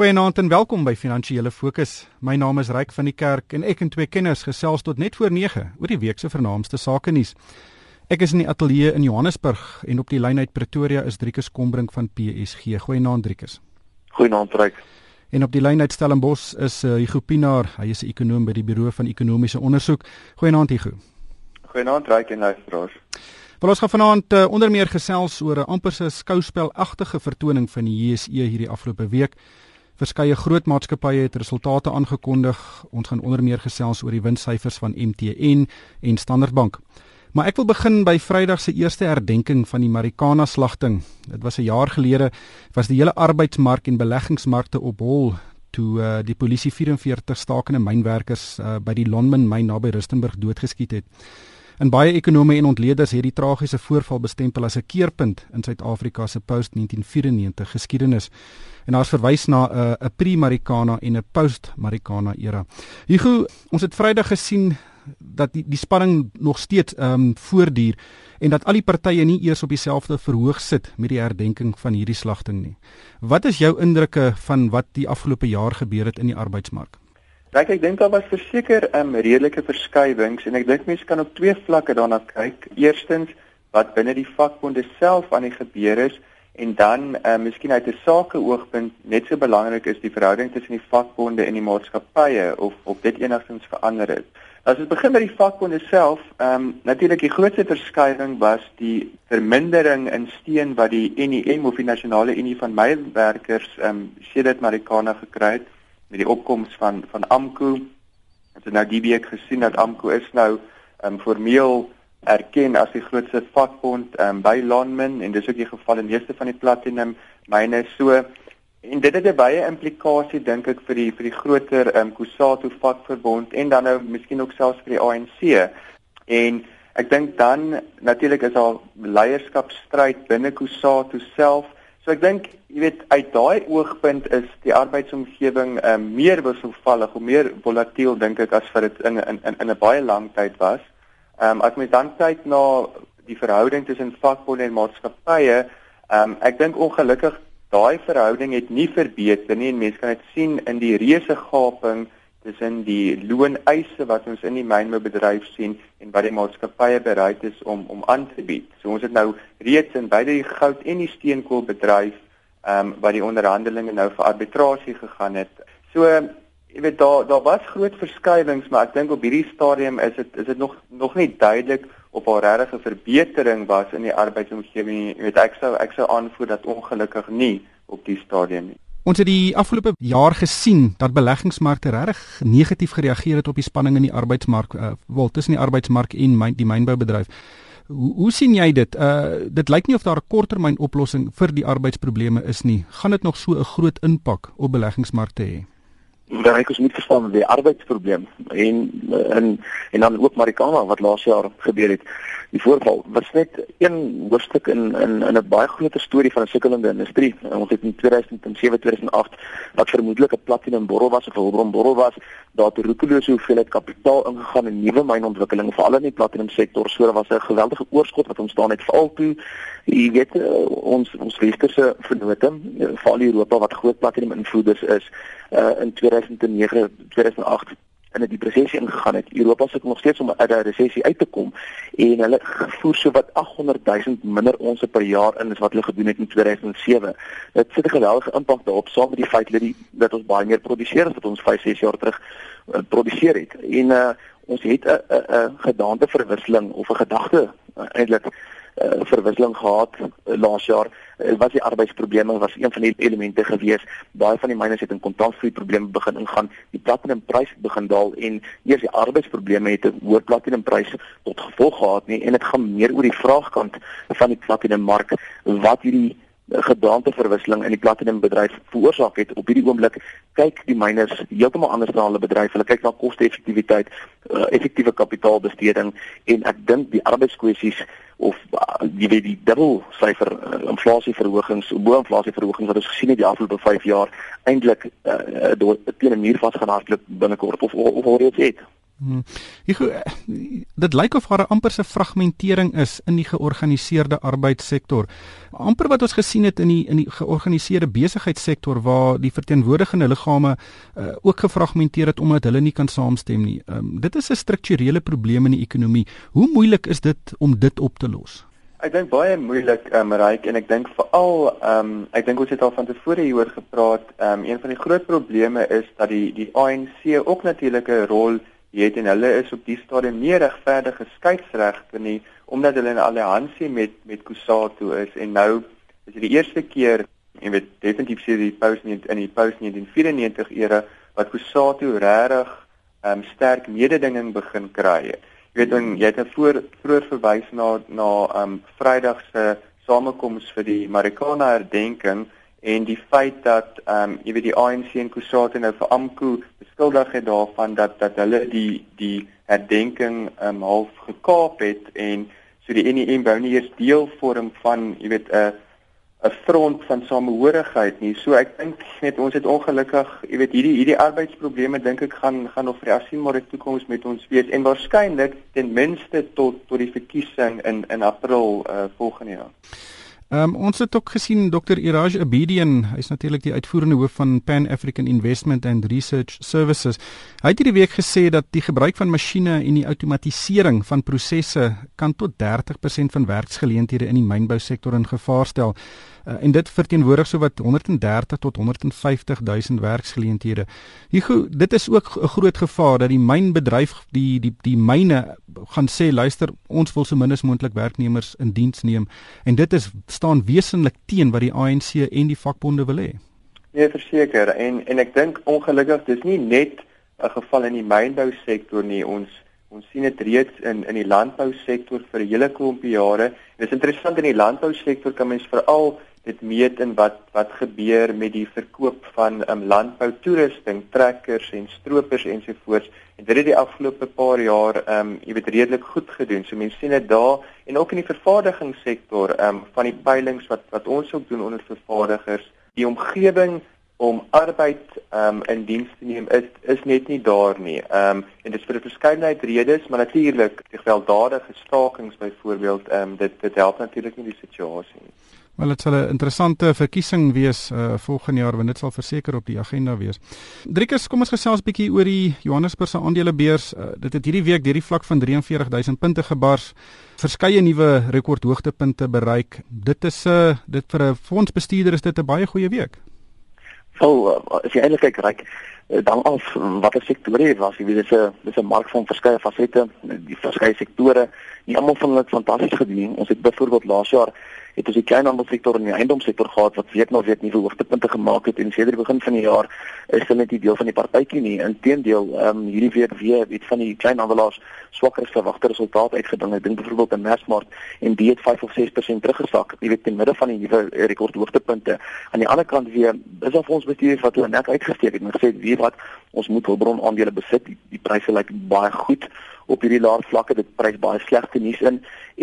Goeienaand en welkom by Finansiële Fokus. My naam is Ryk van die Kerk en ek en twee kenners gesels tot net voor 9 oor die week se vernaamste sake nuus. Ek is in die ateljee in Johannesburg en op die lyn uit Pretoria is Driekus Kombrink van PSG. Goeienaand Driekus. Goeienaand Ryk. En op die lyn uit Stellenbosch is uh, Hugo Pinaar. Hy is 'n ekonoom by die Buro van Ekonomiese Onderzoek. Goeienaand Hugo. Goeienaand Ryk en luisteraars. Wel ons gaan vanaand uh, onder meer gesels oor 'n amper se skouspelagtige vertoning van die JSE hierdie afgelope week. Verskeie groot maatskappye het resultate aangekondig. Ons gaan onder meer gesels oor die winssyfers van MTN en Standard Bank. Maar ek wil begin by Vrydag se eerste herdenking van die Marikana slagting. Dit was 'n jaar gelede was die hele arbeidsmark en beleggingsmarkte op hol toe uh, die polisie 44 stakende mynwerkers uh, by die Lonmin myn naby Rustenburg doodgeskiet het. En baie ekonome en ontleeders het die tragiese voorval bestempel as 'n keerpunt in Suid-Afrika se post-1994 geskiedenis. En daar's verwys na 'n uh, 'n pre-Marikana en 'n post-Marikana era. Hugo, ons het Vrydag gesien dat die die spanning nog steeds ehm um, voortduur en dat al die partye nie eers op dieselfde verhoog sit met die herdenking van hierdie slagting nie. Wat is jou indrukke van wat die afgelope jaar gebeur het in die arbeidsmark? Kyk, ek dink daar was verseker 'n um, redelike verskywings en ek dink mense kan op twee vlakke daarna kyk. Eerstens wat binne die vakbonde self aan die gebeur is en dan uh, miskien uit 'n sakeoogpunt net so belangrik is die verhouding tussen die vakbonde en die maatskappye of of dit enigstens verander het. As ons begin met die vakbonde self, ehm um, natuurlik die grootste verskywing was die vermindering in steun wat die NEM of die Nasionale Unie van Mynwerkers ehm um, sedert Marikana gekry het met die opkoms van van AMKU. Ons het nou die week gesien dat AMKU is nou ehm um, formeel erken as die grootste vakbond ehm um, by Lonmin en dis ook die geval in meeste van die platinum myne so en dit het 'n baie implikasie dink ek vir die vir die groter ehm um, Kusatu vakverbond en dan nou miskien ook selfs vir die ANC. En ek dink dan natuurlik is daar leierskapstryd binne Kusatu self So ek dink, jy weet, uit daai oogpunt is die arbeidsomgewing um, meer wisselvallig, of meer volatiel dink ek as vir dit in in in 'n baie lang tyd was. Ehm um, as mens dan kyk na die verhouding tussen vakbonde en maatskappye, ehm um, ek dink ongelukkig daai verhouding het nie verbeter nie en mense kan dit sien in die reuse gaping tussen die looneise wat ons in die mynbedryf sien en wat die maatskappye bereid is om om aan te bied. So ons het nou reeds in beide die goud en die steenkoolbedryf ehm um, wat die onderhandelinge nou vir arbitrasie gegaan het. So jy weet daar daar was groot verskywings, maar ek dink op hierdie stadium is dit is dit nog nog nie duidelik of daar regtig 'n verbetering was in die arbeidsomgewing. Jy weet ek sou ek sou aanvoer dat ongelukkig nie op die stadium nie. Ons het die afgelope jaar gesien dat beleggingsmarkte regtig negatief gereageer het op die spanning in die arbeidsmark, uh, wel tussen die arbeidsmark en myn, die mynboubedryf. Hoe, hoe sien jy dit? Uh dit lyk nie of daar 'n korttermyn oplossing vir die arbeidsprobleme is nie. Gaan dit nog so 'n groot impak op beleggingsmarkte hê? ek ons moet verstaan die arbeidsprobleem en en en dan ook Marikana wat laas jaar gebeur het. Die voorval was net een hoofstuk in in in 'n baie groter storie van 'n sukkelende industrie. Ons het in 2007 2008 wat vermoedelik 'n platinum borrel was of 'n hulpbron borrel was, daar het roekelose hoeveelheid kapitaal ingegaan in nuwe mynontwikkeling veral in die platinum sektor. So daar was 'n geweldige oorskot wat ontstaan het veral toe jy weet uh, ons ons westerse vennote veral Europa wat groot platinum invloeders is uh, in 2009 2008 in 'n depressie ingegaan het. Europa sukkel nog steeds om uit 'n resessie uit te kom en hulle voer so wat 800 000 minder onsse per jaar in as wat hulle gedoen het in 2007. Dit sit 'n geweldige impak daarop saam met die feit dat die dat ons baie meer produseer as wat ons 5, 6 jaar terug uh, produseer het. En uh, ons het 'n 'n gedaante verwisseling of 'n gedagte uh, eintlik uh, verwisseling gehad uh, laas jaar uh, was die arbeidsprobleme was een van die elemente gewees. Baie van die myners het in kontantvloei probleme begin ingaan die platinumpryse begin daal en eers die arbeidsprobleme het 'n hoë platinumpryse tot gevolg gehad nie en dit gaan meer oor die vraagkant van die platinummark wat hierdie gedaante verwisseling in die platinumbedryf veroorsaak het op hierdie oomblik kyk die miners heeltemal anders na hulle bedryf hulle kyk na koste-effektiwiteit uh, effektiewe kapitaalbesteding en ek dink die arbeidskwessies of uh, jy weet die dubbel syfer uh, inflasieverhogings, bo inflasieverhogings wat ons gesien het die afgelope 5 jaar eintlik uh, door teen 'n muur vasgehardloop binnekort of of, of reeds het. Hmm. Ek dit lyk of daar 'n amper se fragmentering is in die georganiseerde arbeidssektor. Amper wat ons gesien het in die in die georganiseerde besigheidssektor waar die verteenwoordigende liggame uh, ook gefragmenteer het omdat hulle nie kan saamstem nie. Um, dit is 'n strukturele probleem in die ekonomie. Hoe moeilik is dit om dit op te los? Ek dink baie moeilik, um, Ryk, en ek dink veral, ehm um, ek dink ons het al van tevore hieroor gepraat, ehm um, een van die groot probleme is dat die die ANC ook natuurlik 'n rol het en hulle is op die stadium nie regverdige skeidsregte nie omdat hulle in 'n alliansie met met Kusatu is en nou is dit die eerste keer en weet definitief sê die post in die post 1994 era wat Kusatu regtig um, sterk mededinging begin kry. Jy weet dan jy het 'n voor vroeër verwys na na um Vrydag se samekoms vir die Marikana herdenking en die feit dat um jy weet die ANC en Kusatu nou vir AMKU beskuldig het daarvan dat dat hulle die die herdenking um half gekaap het en so die NEM wou nie eers deel vorm van jy weet 'n 'n front van samehorigheid nie. So ek dink net ons het ongelukkig, jy weet hierdie hierdie arbeidsprobleme dink ek gaan gaan nog vir die asienmore toekoms met ons wees en waarskynlik ten minste tot tot die verkiesing in in April uh, volgende jaar. Ehm um, ons het ook gesien Dr Iraj Abedian, hy's natuurlik die uitvoerende hoof van Pan African Investment and Research Services. Hy het hierdie week gesê dat die gebruik van masjiene en die outomatisering van prosesse kan tot 30% van werksgeleenthede in die mynbousektor in gevaar stel. Uh, en dit verteenwoordig sowat 130 tot 150 000 werksgeleenthede. Hugo, dit is ook 'n groot gevaar dat die mynbedryf die die die myne gaan sê luister, ons wil so min as moontlik werknemers in diens neem en dit is staan wesentlik teen wat die ANC en die vakbonde wil hê. Nee, verseker en en ek dink ongelukkig dis nie net 'n geval in die mynbou sektor nie. Ons ons sien dit reeds in in die landbou sektor vir hele klompie jare. Dit is interessant in die landbou sektor kan mens veral dit meet in wat wat gebeur met die verkoop van um, landbou toerusting, trekkers en stroopers ensovoorts. En dit het die afgelope paar jaar ehm um, jy weet redelik goed gedoen. So mense sien dit daar en ook in die vervaardigingssektor ehm um, van die peilings wat wat ons ook doen onder vervaardigers, die omgewing om arbeid ehm um, in diens te neem is is net nie daar nie. Ehm um, en dit is vir 'n verskeidenheid redes, maar natuurlik die gewelddadige stakings byvoorbeeld ehm um, dit dit help natuurlik nie die situasie nie. Wel dit sal 'n interessante verkiesing wees uh, volgende jaar want dit sal verseker op die agenda wees. Driekus, kom ons gesels bietjie oor die Johannesburgse aandelebeurs. Uh, dit het hierdie week deur die vlak van 43000 punte gebars. Verskeie nuwe rekordhoogtepunte bereik. Dit is 'n uh, dit vir 'n fondsbestuurder is dit 'n baie goeie week. Wel, uh, as jy eintlik kyk, reik dan af watter sektore dit was. Jy weet dis 'n dis 'n mark van verskeie fasette, die verskeie sektore. Nie almal van hulle het fantasties gedoen. Ons het byvoorbeeld laas jaar het ons die kleinhandelsektor en die eiendomssektor gehad wat week na week nuwe hoogtepunte gemaak het en sedert die begin van die jaar is hulle net nie deel van die partytjie nie. Inteendeel, ehm um, hierdie week weer weet van die kleinhandelaars swakker as verwagte resultate uitgeding. Ek dink byvoorbeeld in Massmart en die het 5 of 6% teruggesak, jy weet in midde van die nuwe rekord hoogtepunte. Aan die ander kant weer is daar ons bestuur wat hulle net uitgesteek het en gesê weet wat ons moet hulpbron aandele besit. Die, die pryse lyk baie goed op hierdie laer vlakke dit prys baie slegte nuus in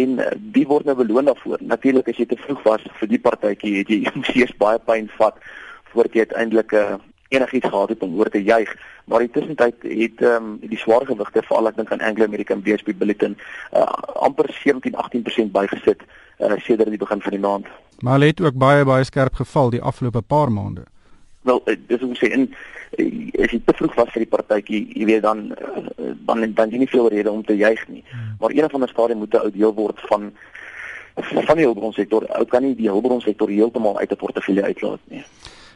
en uh, die word nou beloon daarvoor. Natuurlik as jy te vroeg was vir die partytjie het jy eers baie pyn vat voordat jy uiteindelik uh, enigiets gehad het om oor te juig. Maar intussen tyd het ehm um, die swaar gewigte veral ek dink aan Anglo American BSP Bulletin uh, amper 17-18% bygesit uh, sedert die begin van die maand. Maar hulle het ook baie baie skerp geval die afgelope paar maande. Wel, dis hoe sê Eh, as jy te vroeg was vir die partytjie, jy weet dan eh, dan dan jy nie veel rede om te juig nie. Maar een van die stadium moet 'n ou deel word van van die hulpbronsektor. Ou kan nie die hulpbronsektor heeltemal uit 'n portefeulje uitlaat nie.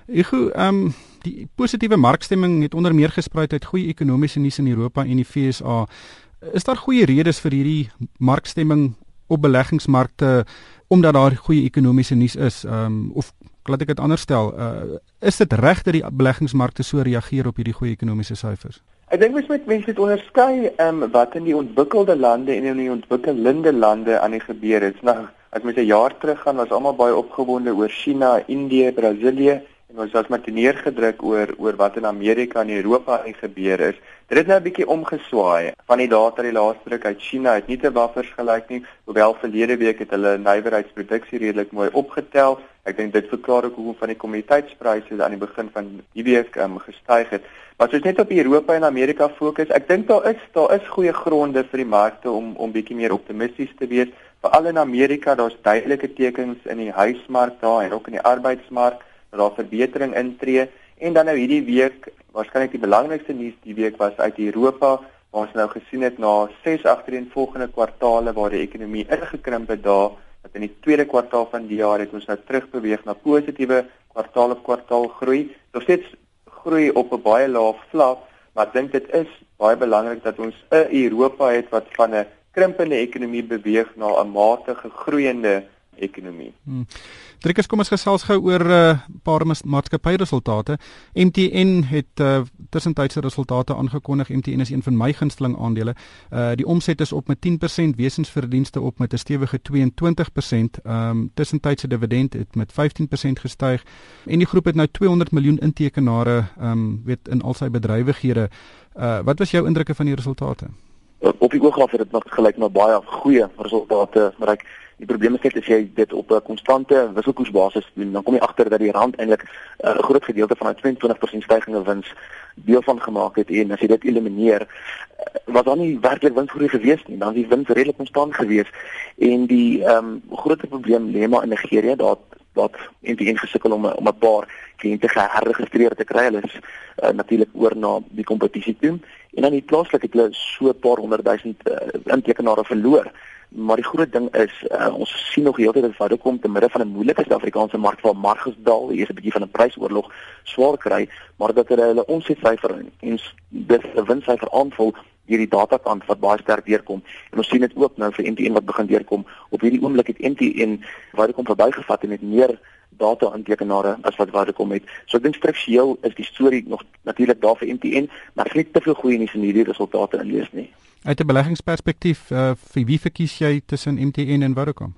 Ek gou ehm die positiewe markstemming het onder meer gespruit uit goeie ekonomiese nuus in Europa en die FSA. Is daar goeie redes vir hierdie markstemming op beleggingsmarkte omdat daar goeie ekonomiese nuus is? Ehm um, of laat ek dit anders stel, uh, is dit reg dat die beleggingsmarkte so reageer op hierdie goeie ekonomiese syfers? Ek dink mens moet mense dit onderskei um, wat in die ontwikkelde lande en in die ontwikkelende lande aan die gebeur het. Nou, as mens 'n jaar terug gaan, was almal baie opgewonde oor China, Indië, Brasilië en ons was maar teneergedruk oor oor wat in Amerika en Europa aan die gebeur is. Dit het nou 'n bietjie omgeswaai. Van die data die laaste druk uit China het nie te waffers gelyk nie, hoewel verlede week het hulle nywerheidsproduksie redelik mooi opgetel Ek dink dit verklaar ook hoekom van die kommoditeitspryse aan die begin van die week um, gestyg het. Maar as ons net op Europa en Amerika fokus, ek dink daar is daar is goeie gronde vir die markte om om bietjie meer optimisties te wees. Veral in Amerika, daar's duidelike tekens in die huismark daar en ook in die arbeidsmark dat daar verbetering intree. En dan nou hierdie week, waarskynlik die belangrikste nuus die week was uit Europa waar ons nou gesien het na 6 agtereenvolgende kwartaale waar die ekonomie ingekrimp het daar in die tweede kwartaal van die jaar het ons nou terugbeweeg na positiewe kwartaal op kwartaal groei. Nog steeds groei op 'n baie lae vlak, maar ek dink dit is baie belangrik dat ons 'n Europa het wat van 'n krimpende ekonomie beweeg na 'n matige groeiende ekonomie. Hmm. Driekus kom ons gesels gou oor 'n uh, paar maatskappy resultate. MTN het uh, tussentydse resultate aangekondig. MTN is een van my gunsteling aandele. Uh die omset is op met 10%, wesensverdienste op met 'n stewige 22%. Ehm um, tussentydse dividend het met 15% gestyg en die groep het nou 200 miljoen intekenare ehm um, weet in al sy bedrywighede. Uh wat was jou indrukke van die resultate? Op die oog af het dit nog gelyk na baie goeie resultate, maar ek Die probleem is net as jy dit op 'n konstante wisselkoersbasis doen, dan kom jy agter dat die rand eintlik eh, 'n uh, groot gedeelte van 'n 22% stygings in wins deel van gemaak het en as jy dit elimineer, uh, was daar nie werklik winsgroei gewees nie. Dan die wins redelik konstant gewees en die ehm um, groot probleem lê maar in Nigerië, daar wat in die ingesukkel om om 'n paar kliënte geregistreer te kry. Hulle is uh, natuurlik oor na die kompetisie toe en dan die plaaslike het hulle so 'n paar honderd duisend uh, intekenare verloor maar die groot ding is uh, ons sien nog heeltyd dat Vodacom te midde van 'n moeilike Suid-Afrikaanse mark waar marges daal, hier is 'n bietjie van 'n prysoorlog swaar kry, maar dat hulle hulle omsetsyfer en dit 'n winssyfer aanvul hierdie datakant wat baie sterk deurkom. En ons sien dit ook nou vir MTN wat begin deurkom. Op hierdie oomblik het MTN Vodacom verbygevat en het meer data aantekenare as wat Vodacom het. So ek dink struktureel is die storie nog natuurlik daar vir MTN, maar ek het te veel goeie nuus in hierdie resultate inlees nie. Uit 'n beleggingsperspektief, uh, vir wie verkies jy tussen MTN en Vodacom?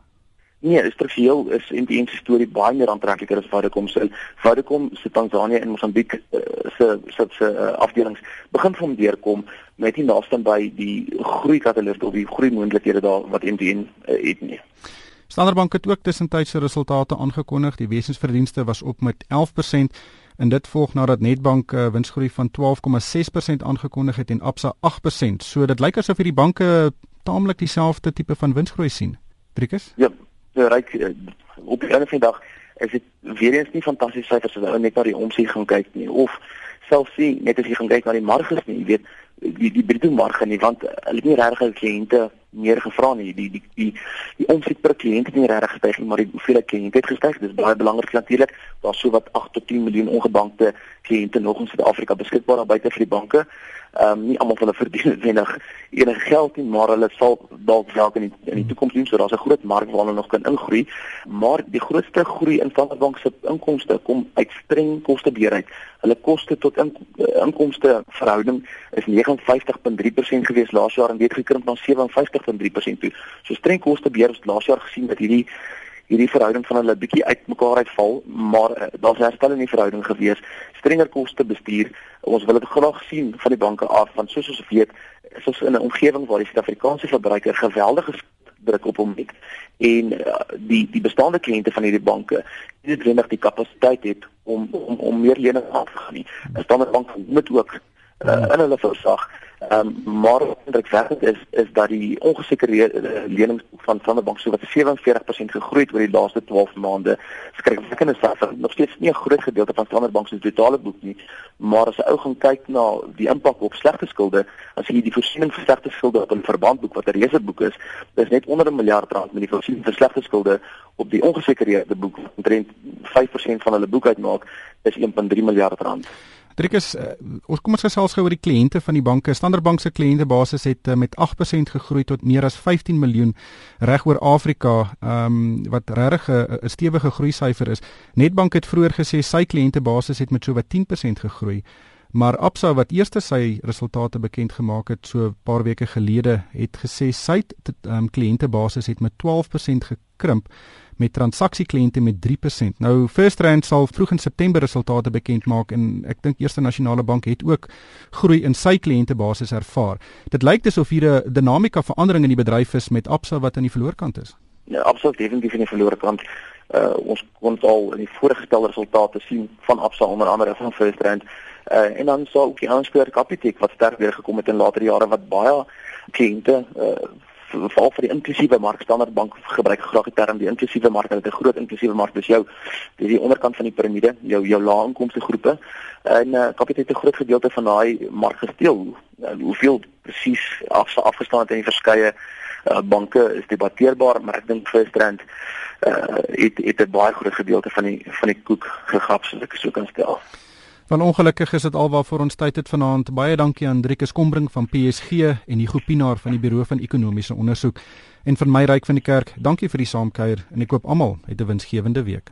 Nee, struktureel is MTN se storie baie meer aantrekliker as Vodacom se. Vodacom se Tanzanië en Mosambiek uh, se se se uh, afdelings begin van deurkom met nie naaste by die groei katalis of die groei moontlikhede daar wat MTN uh, het nie. Standard Bank het ook tussentydse resultate aangekondig. Die wesensverdienste was op met 11% en dit volg nadat Nedbank 'n uh, winsgroei van 12,6% aangekondig het en Absa 8%. So dit lyk asof hierdie banke taamlik dieselfde tipe van winsgroei sien. Driekus? Ja, ja ryk uh, op die einde van die dag is dit weer eens nie fantastiese syfers as jy net na die omset gaan kyk nie of selfs sien net as jy gaan kyk na die marges nie, jy weet die die bruto marge nie want hulle het nie regtig kliënte meer gevra nie. Die die die die omset per kliënt het nie regtig gestyg nie, maar die hoeveelheid kliënte het gestyg. Dis baie belangrik natuurlik. Daar's so wat 8 tot 10 miljoen ongebankte kliënte nog in Suid-Afrika beskikbaar buite vir die banke. Ehm um, nie almal van hulle verdien noodwendig enige geld nie, maar hulle sal dalk dalk in die, in die toekoms doen so daar's 'n groot mark waar hulle nog kan ingroei. Maar die grootste groei in Standard Bank se inkomste kom uit streng kostebeheerheid. Hulle koste tot in, inkomste verhouding is 59.3% gewees laas jaar en dit gekrimp na 57.3% toe. So streng kostebeheer het laas jaar gesien dat hierdie hierdie verhouding van hulle bietjie uitmekaar uitval, maar uh, daar's herstel in die verhouding gewees. Strenger koste bestuur. Ons wil dit graag sien van die banke af want soos ons weet, is ons in 'n omgewing waar die Suid-Afrikaanse verbruiker geweldige druk op hom het en uh, die die bestaande kliënte van hierdie banke nie noodwendig die kapasiteit het om om om meer lenings aan te gaan nie. Standard Bank moet ook uh, in hulle versag Ehm um, maar indrukwekkend is is dat die ongesekerde lenings van Standard Bank so wat 47% gegroei het oor die laaste 12 maande. Skrikwekkende syfer. Nog steeds nie 'n groot gedeelte van Standard Bank se totale boek nie, maar as jy ou gaan kyk na die impak op slegte skulde, as jy die voorsiening vir slegte skulde op 'n verbandboek wat 'n reuse boek is, dis net onder 'n miljard rand met die voorsiening vir slegte skulde op die ongesekerde boek omtrent 5% van hulle boek uitmaak, is 1.3 miljard rand. Drikus, uh, ons kom ons gesels gou oor die kliënte van die banke. Standard Bank se kliëntebasis het uh, met 8% gegroei tot meer as 15 miljoen reg oor Afrika, ehm um, wat regtig 'n stewige groei syfer is. Nedbank het vroeër gesê sy kliëntebasis het met so wat 10% gegroei. Maar Absa wat eers sy resultate bekend gemaak het so 'n paar weke gelede, het gesê sy um, kliëntebasis het met 12% gekrimp met transaksiekliënte met 3%. Nou First Rand sal vroeg in September resultate bekend maak en ek dink Eerste Nasionale Bank het ook groei in sy kliëntebasis ervaar. Dit lyk asof hier 'n dinamika verandering in die bedryf is met Absa wat aan die verloorkant is. ja, absoluut definitief in die verlore kant. Uh ons kon al in die voorgestelde resultate sien van Absa onder andere van First Rand. Uh en dan sou ook die aanspreek Capitec wat sterk weer gekom het in later jare wat baie kliënte uh veral vir die inklusiewe mark standaard bank gebruik graag die term die inklusiewe mark dit is 'n groot inklusiewe mark dis jou dis die onderkant van die piramide jou jou lae inkomste groepe. En uh, Capitec het 'n groot gedeelte van daai mark gesteel. Uh, hoeveel presies af, afgestaan het in die verskeie uh, banke is debatteerbaar maar ek dink First Rand uh, het het 'n baie groot gedeelte van die van die koek gegap soos ek so kan stel Van ongelukkig is dit alwaarvoor ons tyd het vanaand. Baie dankie aan Driekus Kombring van PSG en Hugo Pinaar van die Buro van Ekonomiese Onderzoek en van my ryk van die kerk. Dankie vir die saamkuier en ek koop almal 'n winsgewende week.